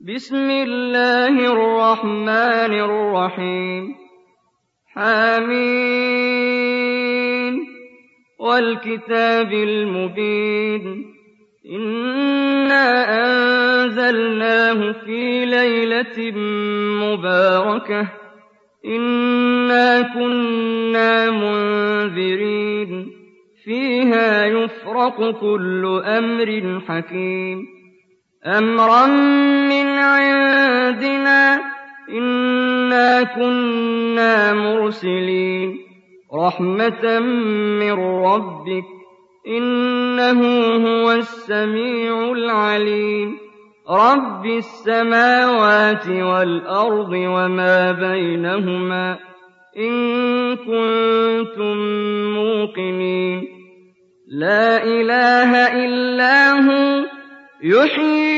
بسم الله الرحمن الرحيم حميم والكتاب المبين إنا أنزلناه في ليلة مباركة إنا كنا منذرين فيها يفرق كل أمر حكيم أمرا من عندنا إنا كنا مرسلين. رحمة من ربك إنه هو السميع العليم. رب السماوات والأرض وما بينهما إن كنتم موقنين. لا إله إلا هو يحيي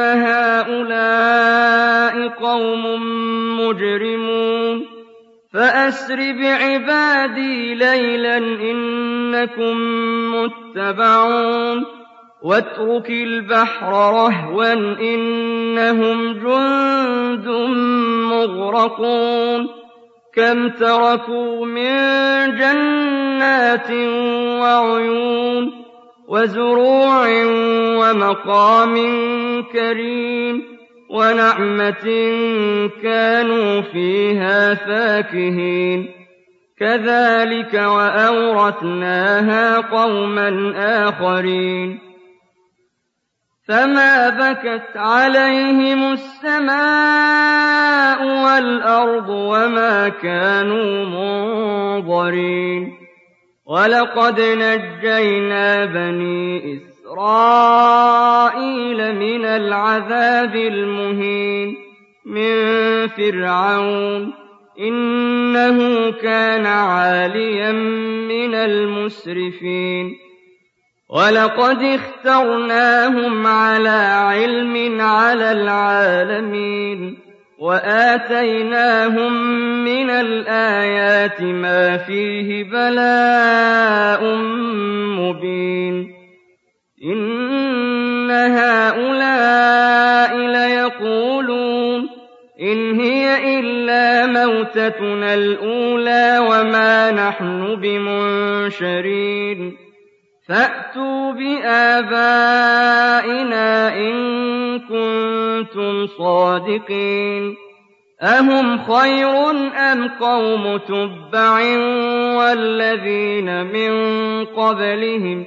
هؤلاء قوم مجرمون فأسر بعبادي ليلا إنكم متبعون واترك البحر رهوا إنهم جند مغرقون كم تركوا من جنات وعيون وزروع ومقام كريم ونعمة كانوا فيها فاكهين. كذلك وأورثناها قوما آخرين. فما بكت عليهم السماء والأرض وما كانوا منظرين. وَلَقَدْ نَجَّيْنَا بَنِي إِسْرَائِيلَ مِنَ الْعَذَابِ الْمُهِينِ مِن فِرْعَوْنَ ۚ إِنَّهُ كَانَ عَالِيًا مِّنَ الْمُسْرِفِينَ وَلَقَدِ اخْتَرْنَاهُمْ عَلَىٰ عِلْمٍ عَلَى الْعَالَمِينَ وَآتَيْنَاهُم مِّنَ الْآيَاتِ مَا فِيهِ بَلَاءٌ مُّبِينٌ إِنَّ هَٰؤُلَاءِ لَيَقُولُونَ إِنْ هِيَ إِلَّا مَوْتَتُنَا الْأُولَىٰ وَمَا نَحْنُ بِمُنشَرِينَ فَأْتُوا بِآبَائِنَا إِن كُنتُمْ صَادِقِينَ أَهُمْ خَيْرٌ أَمْ قَوْمُ تُبَّعٍ وَالَّذِينَ مِن قَبْلِهِمْ ۚ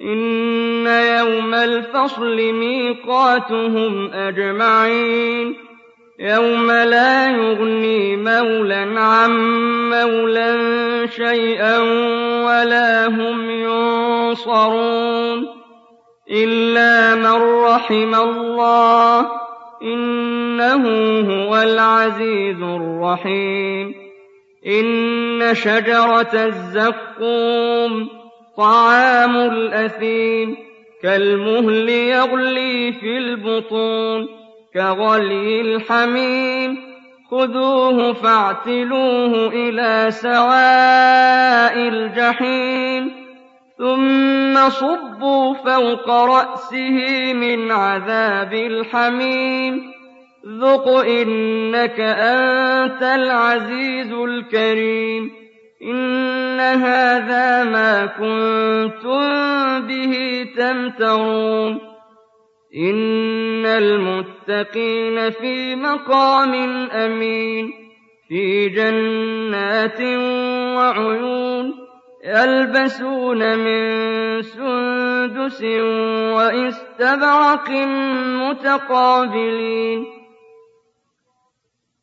إِنَّ يَوْمَ الْفَصْلِ مِيقَاتُهُمْ أَجْمَعِينَ يَوْمَ لَا يُغْنِي مَوْلًى عَن مَّوْلًى شَيْئًا وَلَا هُمْ يُنصَرُونَ إِلَّا مَن رَّحِمَ اللَّهُ ۚ إِنَّهُ هُوَ الْعَزِيزُ الرَّحِيمُ إِنَّ شَجَرَتَ الزَّقُّومِ طَعَامُ الْأَثِيمِ كَالْمُهْلِ يَغْلِي فِي الْبُطُونِ كَغَلْيِ الْحَمِيمِ. خُذُوهُ فَاعْتِلُوهُ إِلَىٰ سَوَاءِ الْجَحِيمِ. ثُمَّ صُبُّوا فَوْقَ رَأْسِهِ مِنْ عَذَابِ الْحَمِيمِ. ذُقْ إِنَّكَ أَنتَ الْعَزِيزُ الْكَرِيمُ. إِنَّ هَٰذَا مَا كُنتُم بِهِ تَمْتَرُونَ إِنَّ الْمُتَّقِينَ فِي مَقَامٍ أَمِينٍ فِي جَنَّاتٍ وَعُيُونٍ يَلْبَسُونَ مِن سُندُسٍ وَإِسْتَبْرَقٍ مُّتَقَابِلِينَ